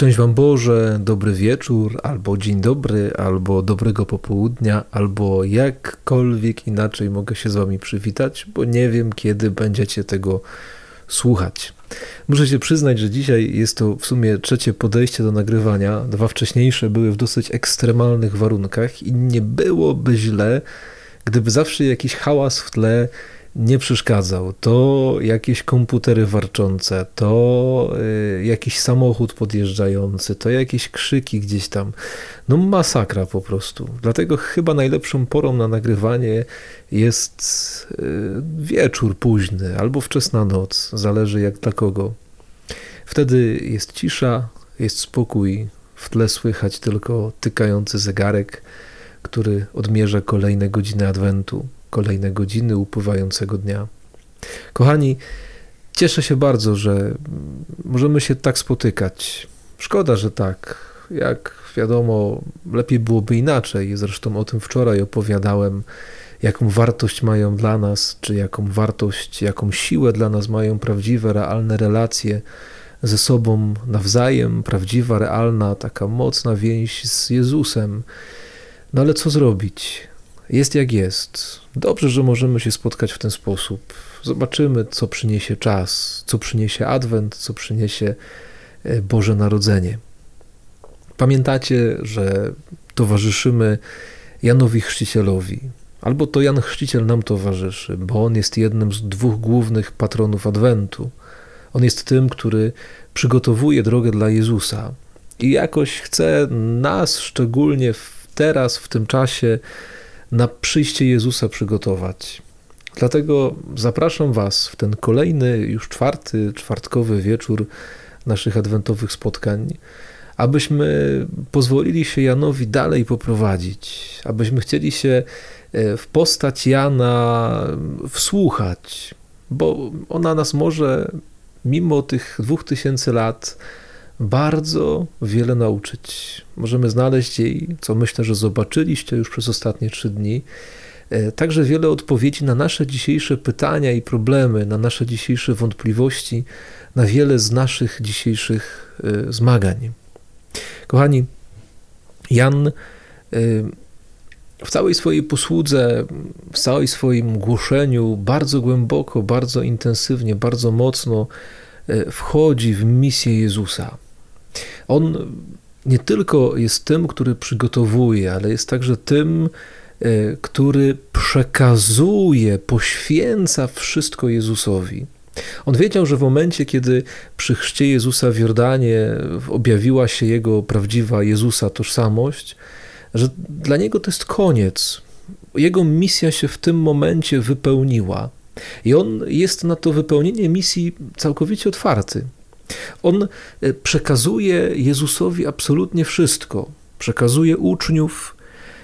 Szczęść Wam Boże, dobry wieczór, albo dzień dobry, albo dobrego popołudnia, albo jakkolwiek inaczej mogę się z Wami przywitać, bo nie wiem, kiedy będziecie tego słuchać. Muszę się przyznać, że dzisiaj jest to w sumie trzecie podejście do nagrywania. Dwa wcześniejsze były w dosyć ekstremalnych warunkach i nie byłoby źle, gdyby zawsze jakiś hałas w tle nie przeszkadzał. To jakieś komputery warczące, to y, jakiś samochód podjeżdżający, to jakieś krzyki gdzieś tam. No masakra po prostu. Dlatego chyba najlepszą porą na nagrywanie jest y, wieczór późny albo wczesna noc, zależy jak dla kogo. Wtedy jest cisza, jest spokój, w tle słychać tylko tykający zegarek, który odmierza kolejne godziny adwentu kolejne godziny upływającego dnia. Kochani, cieszę się bardzo, że możemy się tak spotykać. Szkoda, że tak. Jak wiadomo, lepiej byłoby inaczej. Zresztą o tym wczoraj opowiadałem, jaką wartość mają dla nas, czy jaką wartość, jaką siłę dla nas mają prawdziwe, realne relacje ze sobą nawzajem, prawdziwa, realna, taka mocna więź z Jezusem. No ale co zrobić? Jest jak jest. Dobrze, że możemy się spotkać w ten sposób. Zobaczymy, co przyniesie czas, co przyniesie Adwent, co przyniesie e, Boże Narodzenie. Pamiętacie, że towarzyszymy Janowi Chrzcicielowi, albo to Jan Chrzciciel nam towarzyszy, bo on jest jednym z dwóch głównych patronów Adwentu. On jest tym, który przygotowuje drogę dla Jezusa i jakoś chce nas, szczególnie teraz, w tym czasie, na przyjście Jezusa przygotować. Dlatego zapraszam Was w ten kolejny, już czwarty, czwartkowy wieczór naszych adwentowych spotkań, abyśmy pozwolili się Janowi dalej poprowadzić, abyśmy chcieli się e, w postać Jana wsłuchać, bo ona nas może mimo tych dwóch tysięcy lat bardzo wiele nauczyć. Możemy znaleźć jej, co myślę, że zobaczyliście już przez ostatnie trzy dni, e, także wiele odpowiedzi na nasze dzisiejsze pytania i problemy, na nasze dzisiejsze wątpliwości, na wiele z naszych dzisiejszych e, zmagań. Kochani, Jan e, w całej swojej posłudze, w całej swoim głoszeniu bardzo głęboko, bardzo intensywnie, bardzo mocno wchodzi w misję Jezusa. On nie tylko jest tym, który przygotowuje, ale jest także tym, e, który przekazuje, poświęca wszystko Jezusowi. On wiedział, że w momencie, kiedy przy chrzcie Jezusa w Jordanie objawiła się jego prawdziwa Jezusa tożsamość, że dla niego to jest koniec. Jego misja się w tym momencie wypełniła. I on jest na to wypełnienie misji całkowicie otwarty. On e, przekazuje Jezusowi absolutnie wszystko. Przekazuje uczniów,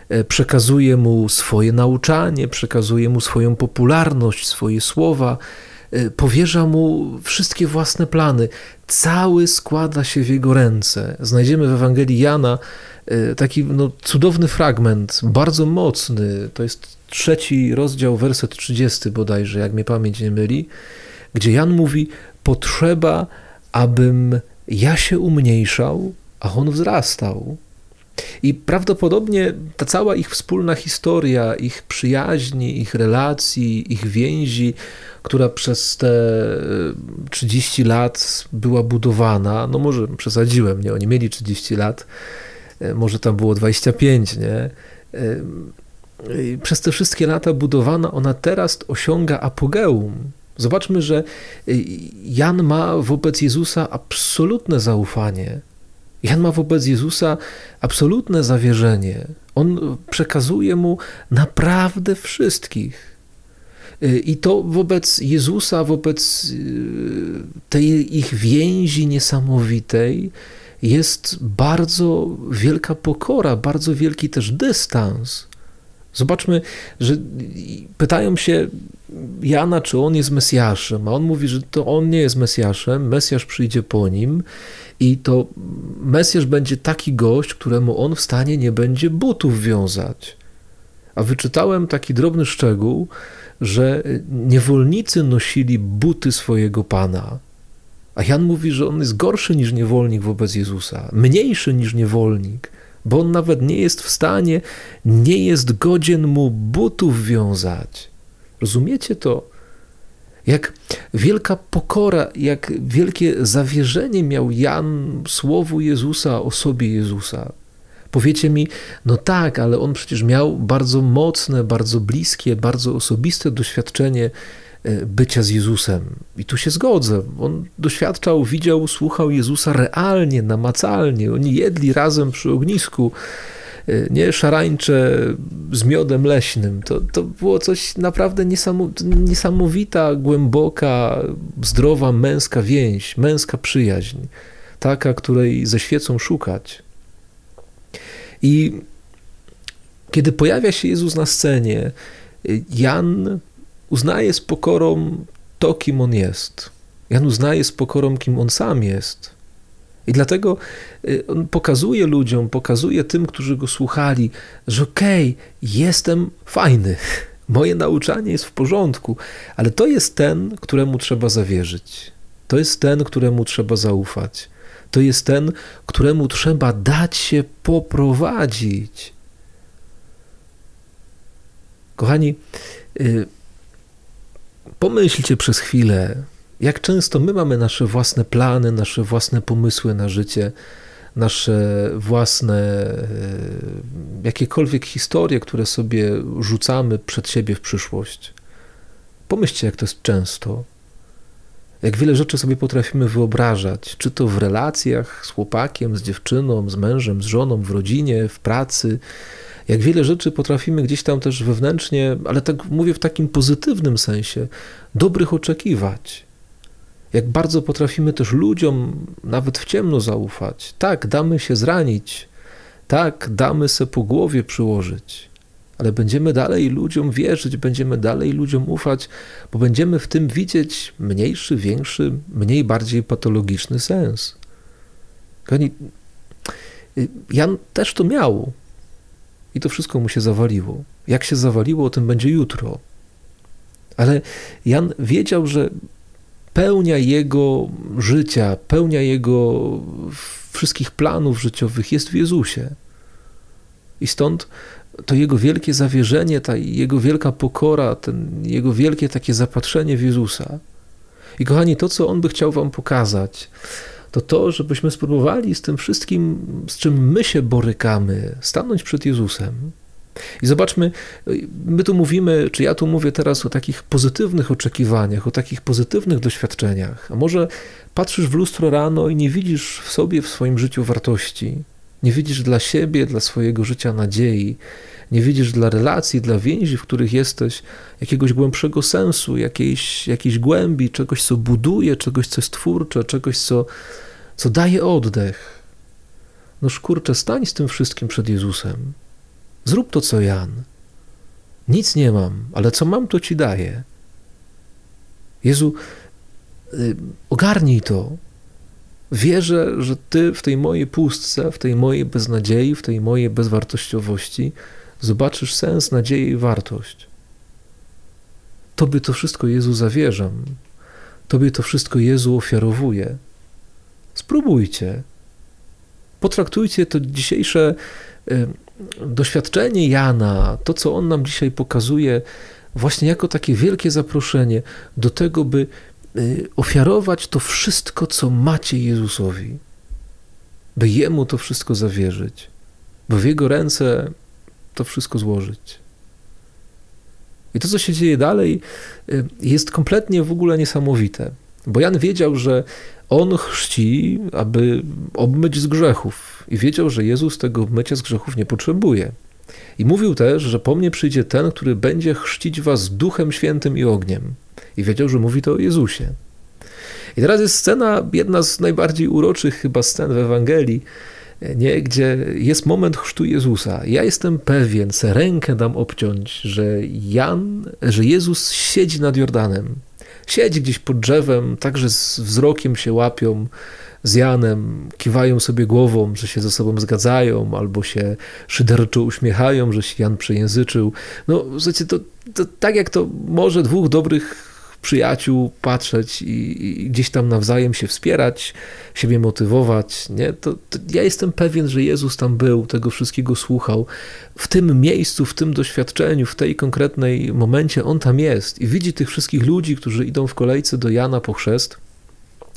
e, przekazuje mu swoje nauczanie, przekazuje mu swoją popularność, swoje słowa, e, powierza mu wszystkie własne plany. Cały składa się w jego ręce. Znajdziemy w Ewangelii Jana taki no, cudowny fragment, bardzo mocny. To jest trzeci rozdział, werset 30 bodajże, jak mnie pamięć nie myli, gdzie Jan mówi: Potrzeba abym ja się umniejszał, a on wzrastał. I prawdopodobnie ta cała ich wspólna historia, ich przyjaźni, ich relacji, ich więzi, która przez te 30 lat była budowana, no może przesadziłem, nie? Oni mieli 30 lat, e, może tam było 25, nie? E, przez te wszystkie lata budowana, ona teraz osiąga apogeum. Zobaczmy, że y, Jan ma wobec Jezusa absolutne zaufanie. Jan ma wobec Jezusa absolutne zawierzenie. On przekazuje mu naprawdę wszystkich. Y, I to wobec Jezusa, wobec y, tej ich więzi niesamowitej, jest bardzo wielka pokora, bardzo wielki też dystans. Zobaczmy, że pytają się Jana, czy on jest Mesjaszem, a on mówi, że to on nie jest Mesjaszem, Mesjasz przyjdzie po nim i to Mesjasz będzie taki gość, któremu on w stanie nie będzie butów wiązać. A wyczytałem taki drobny szczegół, że niewolnicy nosili buty swojego pana. A Jan mówi, że on jest gorszy niż niewolnik wobec Jezusa, mniejszy niż niewolnik, bo on nawet nie jest w stanie, nie jest godzien mu butów wiązać. Rozumiecie to? Jak wielka pokora, jak wielkie zawierzenie miał Jan słowu Jezusa, osobie Jezusa. Powiecie mi, no tak, ale on przecież miał bardzo mocne, bardzo bliskie, bardzo osobiste doświadczenie e, bycia z Jezusem. I tu się zgodzę. On doświadczał, widział, słuchał Jezusa realnie, namacalnie. Oni jedli razem przy ognisku, nie szarańcze z miodem leśnym. To, to było coś naprawdę niesamowita, głęboka, zdrowa męska więź, męska przyjaźń. Taka, której ze świecą szukać. I kiedy pojawia się Jezus na scenie, Jan uznaje z pokorą to, kim on jest. Jan uznaje z pokorą, kim on sam jest. I dlatego y, on pokazuje ludziom, pokazuje tym, którzy go słuchali, że okej, okay, jestem fajny, moje nauczanie jest w porządku, ale to jest ten, któremu trzeba zawierzyć. To jest ten, któremu trzeba zaufać to jest ten, któremu trzeba dać się poprowadzić. Kochani, y, pomyślcie przez chwilę, jak często my mamy nasze własne plany, nasze własne pomysły na życie, nasze własne y, jakiekolwiek historie, które sobie rzucamy przed siebie w przyszłość. Pomyślcie, jak to jest często. Jak wiele rzeczy sobie potrafimy wyobrażać, czy to w relacjach z chłopakiem, z dziewczyną, z mężem, z żoną, w rodzinie, w pracy. Jak wiele rzeczy potrafimy gdzieś tam też wewnętrznie, ale tak mówię w takim pozytywnym sensie, dobrych oczekiwać. Jak bardzo potrafimy też ludziom nawet w ciemno zaufać. Tak, damy się zranić. Tak, damy se po głowie przyłożyć ale będziemy dalej ludziom wierzyć, będziemy dalej ludziom ufać, bo będziemy w tym widzieć mniejszy, większy, mniej bardziej patologiczny sens. Kochani, Jan też to miał i to wszystko mu się zawaliło. Jak się zawaliło, o tym będzie jutro. Ale Jan wiedział, że pełnia jego życia, pełnia jego wszystkich planów życiowych jest w Jezusie. I stąd to jego wielkie zawierzenie, ta jego wielka pokora, ten jego wielkie takie zapatrzenie w Jezusa. I kochani, to, co on by chciał wam pokazać, to to, żebyśmy spróbowali z tym wszystkim, z czym my się borykamy, stanąć przed Jezusem. I zobaczmy, my tu mówimy, czy ja tu mówię teraz o takich pozytywnych oczekiwaniach, o takich pozytywnych doświadczeniach. A może patrzysz w lustro rano i nie widzisz w sobie, w swoim życiu wartości, nie widzisz dla siebie, dla swojego życia nadziei, nie widzisz dla relacji, dla więzi, w których jesteś, jakiegoś głębszego sensu, jakiejś, jakiejś głębi, czegoś, co buduje, czegoś, co jest twórcze, czegoś, co, co daje oddech. No kurczę, stań z tym wszystkim przed Jezusem. Zrób to, co Jan. Nic nie mam, ale co mam, to ci daję. Jezu, y, ogarnij to. Wierzę, że Ty w tej mojej pustce, w tej mojej beznadziei, w tej mojej bezwartościowości zobaczysz sens, nadzieję i wartość. Tobie to wszystko Jezu zawierzam. Tobie to wszystko Jezu ofiarowuje. Spróbujcie. Potraktujcie to dzisiejsze doświadczenie Jana, to co on nam dzisiaj pokazuje, właśnie jako takie wielkie zaproszenie do tego, by y, ofiarować to wszystko, co macie Jezusowi, by Jemu to wszystko zawierzyć, bo w Jego ręce to wszystko złożyć. I to, co się dzieje dalej, y, jest kompletnie w ogóle niesamowite, bo Jan wiedział, że on chrzci, aby obmyć z grzechów, i wiedział, że Jezus tego obmycia z grzechów nie potrzebuje. I mówił też, że po mnie przyjdzie ten, który będzie chrzcić was duchem świętym i ogniem. I wiedział, że mówi to o Jezusie. I teraz jest scena, jedna z najbardziej uroczych chyba scen w Ewangelii, nie, gdzie jest moment chrztu Jezusa. Ja jestem pewien, se rękę dam obciąć, że Jan, że Jezus siedzi nad Jordanem. Siedzi gdzieś pod drzewem, także z wzrokiem się łapią z Janem, kiwają sobie głową, że się ze sobą zgadzają, albo się szyderczo uśmiechają, że się Jan przejęzyczył. No, słuchajcie, to, to tak jak to może dwóch dobrych przyjaciół patrzeć i, i, gdzieś tam nawzajem się wspierać, siebie motywować, nie? To, to, ja jestem pewien, że Jezus tam był, tego wszystkiego słuchał. W tym miejscu, w tym doświadczeniu, w tej konkretnej momencie On tam jest i widzi tych wszystkich ludzi, którzy idą w kolejce do Jana po chrzest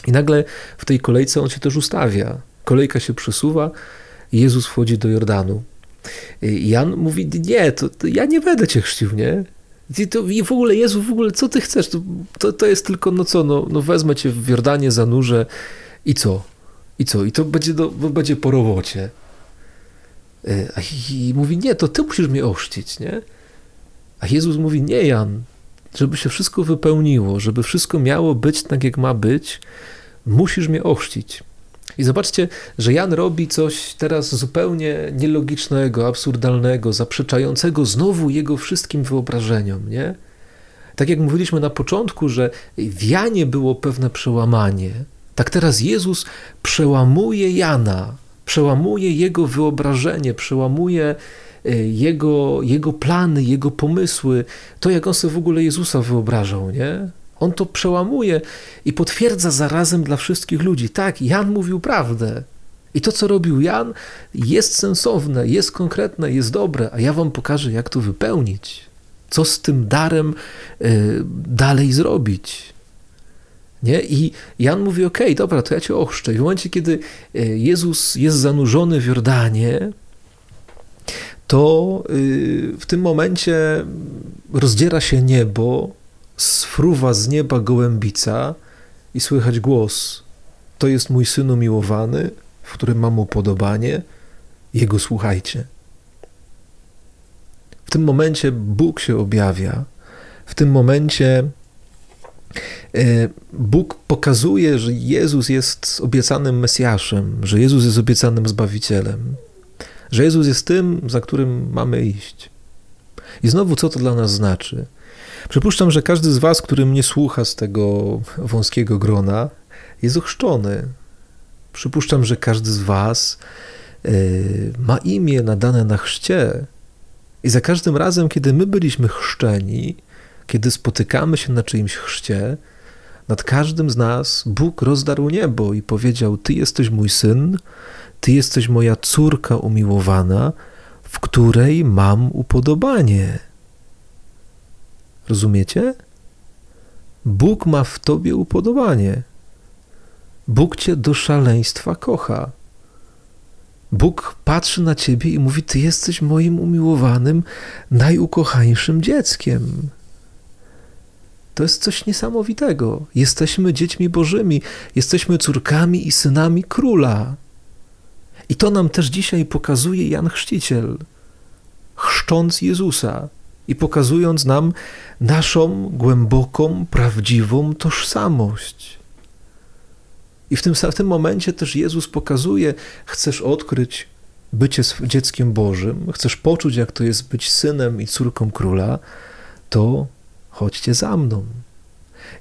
i nagle w tej kolejce On się też ustawia. Kolejka się przesuwa Jezus wchodzi do Jordanu. Jan mówi, nie, to, to ja nie będę cię chrzcił, nie? I, to, I w ogóle, Jezu, w ogóle, co ty chcesz? To, to, jest tylko, no co, no, no wezmę cię w Jordanie, zanurzę i co? I co? I to będzie, do, będzie po robocie. E, I mówi, nie, to ty musisz mnie ochrzcić, nie? A Jezus mówi, nie, Jan, żeby się wszystko wypełniło, żeby wszystko miało być tak, jak ma być, musisz mnie ochrzcić. I zobaczcie, że Jan robi coś teraz zupełnie nielogicznego, absurdalnego, zaprzeczającego znowu jego wszystkim wyobrażeniom, nie? Tak jak mówiliśmy na początku, że w Janie było pewne przełamanie, tak teraz Jezus przełamuje Jana, przełamuje jego wyobrażenie, przełamuje e, jego, jego plany, jego pomysły, to jak on sobie w ogóle Jezusa wyobrażał, nie? On to przełamuje i potwierdza zarazem dla wszystkich ludzi. Tak, Jan mówił prawdę. I to, co robił Jan, jest sensowne, jest konkretne, jest dobre, a ja wam pokażę, jak to wypełnić. Co z tym darem y, dalej zrobić. Nie? I Jan mówi: OK, dobra, to ja cię ochrzczę. I w momencie, kiedy y, Jezus jest zanurzony w Jordanie, to y, w tym momencie rozdziera się niebo sfruwa z nieba gołębica i słychać głos: To jest mój syn umiłowany, w którym mam upodobanie, jego słuchajcie. W tym momencie Bóg się objawia, w tym momencie e, Bóg pokazuje, że Jezus jest obiecanym Mesjaszem, że Jezus jest obiecanym Zbawicielem, że Jezus jest tym, za którym mamy iść. I znowu, co to dla nas znaczy? Przypuszczam, że każdy z Was, który mnie słucha z tego wąskiego grona, jest ochrzczony. Przypuszczam, że każdy z Was e, ma imię nadane na chrzcie. I za każdym razem, kiedy my byliśmy chrzczeni, kiedy spotykamy się na czyimś chrzcie, nad każdym z nas Bóg rozdarł niebo i powiedział: Ty jesteś mój syn, Ty jesteś moja córka umiłowana, w której mam upodobanie. Rozumiecie? Bóg ma w tobie upodobanie. Bóg cię do szaleństwa kocha. Bóg patrzy na ciebie i mówi: Ty jesteś moim umiłowanym, najukochańszym dzieckiem. To jest coś niesamowitego. Jesteśmy dziećmi Bożymi, jesteśmy córkami i synami króla. I to nam też dzisiaj pokazuje Jan Chrzciciel, chrzcząc Jezusa i pokazując nam naszą głęboką, prawdziwą tożsamość. I w tym, w tym momencie też Jezus pokazuje: chcesz odkryć bycie dzieckiem Bożym, chcesz poczuć, jak to jest być synem i córką króla, to chodźcie za mną.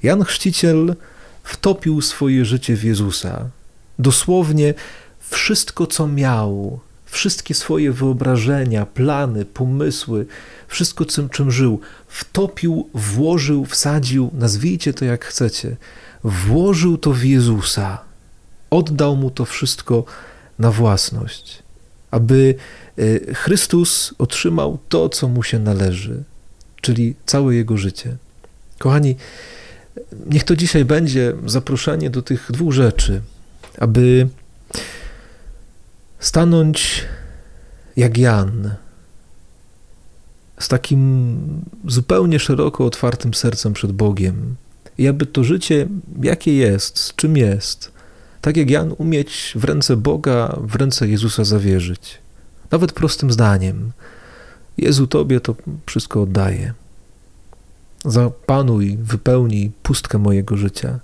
Jan Chrzciciel wtopił swoje życie w Jezusa. Dosłownie wszystko, co miał, wszystkie swoje wyobrażenia, plany, pomysły, wszystko, czym, czym żył, wtopił, włożył, wsadził, nazwijcie to jak chcecie, włożył to w Jezusa, oddał mu to wszystko na własność, aby e, Chrystus otrzymał to, co mu się należy, czyli całe jego życie. Kochani, niech to dzisiaj będzie zaproszenie do tych dwóch rzeczy, aby stanąć jak Jan, z takim zupełnie szeroko otwartym sercem przed Bogiem i aby to życie, jakie jest, z czym jest, tak jak Jan, umieć w ręce Boga, w ręce Jezusa zawierzyć. Nawet prostym zdaniem. Jezu, Tobie to wszystko oddaję. Zapanuj, wypełnij pustkę mojego życia.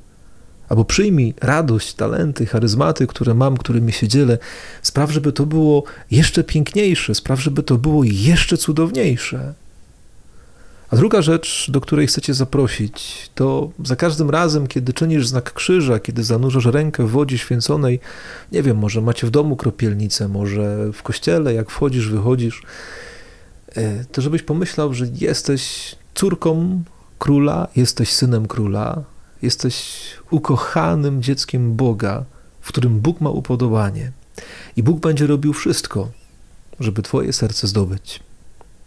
Albo przyjmij radość, talenty, charyzmaty, które mam, którymi się dzielę. Spraw, żeby to było jeszcze piękniejsze, spraw, żeby to było jeszcze cudowniejsze. A druga rzecz, do której chcecie zaprosić, to za każdym razem, kiedy czynisz znak krzyża, kiedy zanurzasz rękę w wodzie święconej, nie wiem, może macie w domu kropielnicę, może w kościele, jak wchodzisz, wychodzisz, e, to żebyś pomyślał, że jesteś córką króla, jesteś synem króla, jesteś ukochanym dzieckiem Boga, w którym Bóg ma upodobanie. I Bóg będzie robił wszystko, żeby Twoje serce zdobyć.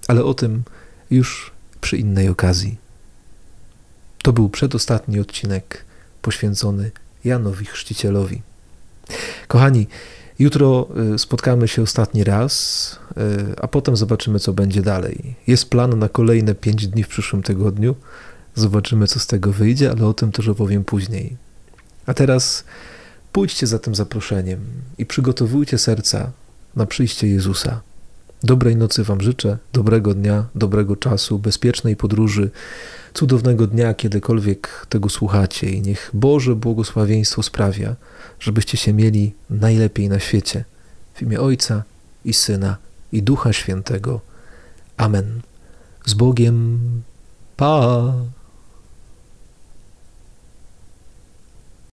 Ale o tym już przy innej okazji. To był przedostatni odcinek poświęcony Janowi Chrzcicielowi. Kochani, jutro y, spotkamy się ostatni raz, y, a potem zobaczymy, co będzie dalej. Jest plan na kolejne pięć dni w przyszłym tygodniu. Zobaczymy, co z tego wyjdzie, ale o tym też opowiem później. A teraz pójdźcie za tym zaproszeniem i przygotowujcie serca na przyjście Jezusa. Dobrej nocy Wam życzę, dobrego dnia, dobrego czasu, bezpiecznej podróży, cudownego dnia, kiedykolwiek tego słuchacie i niech Boże błogosławieństwo sprawia, żebyście się mieli najlepiej na świecie. W imię Ojca i Syna i Ducha Świętego. Amen. Z Bogiem. Pa!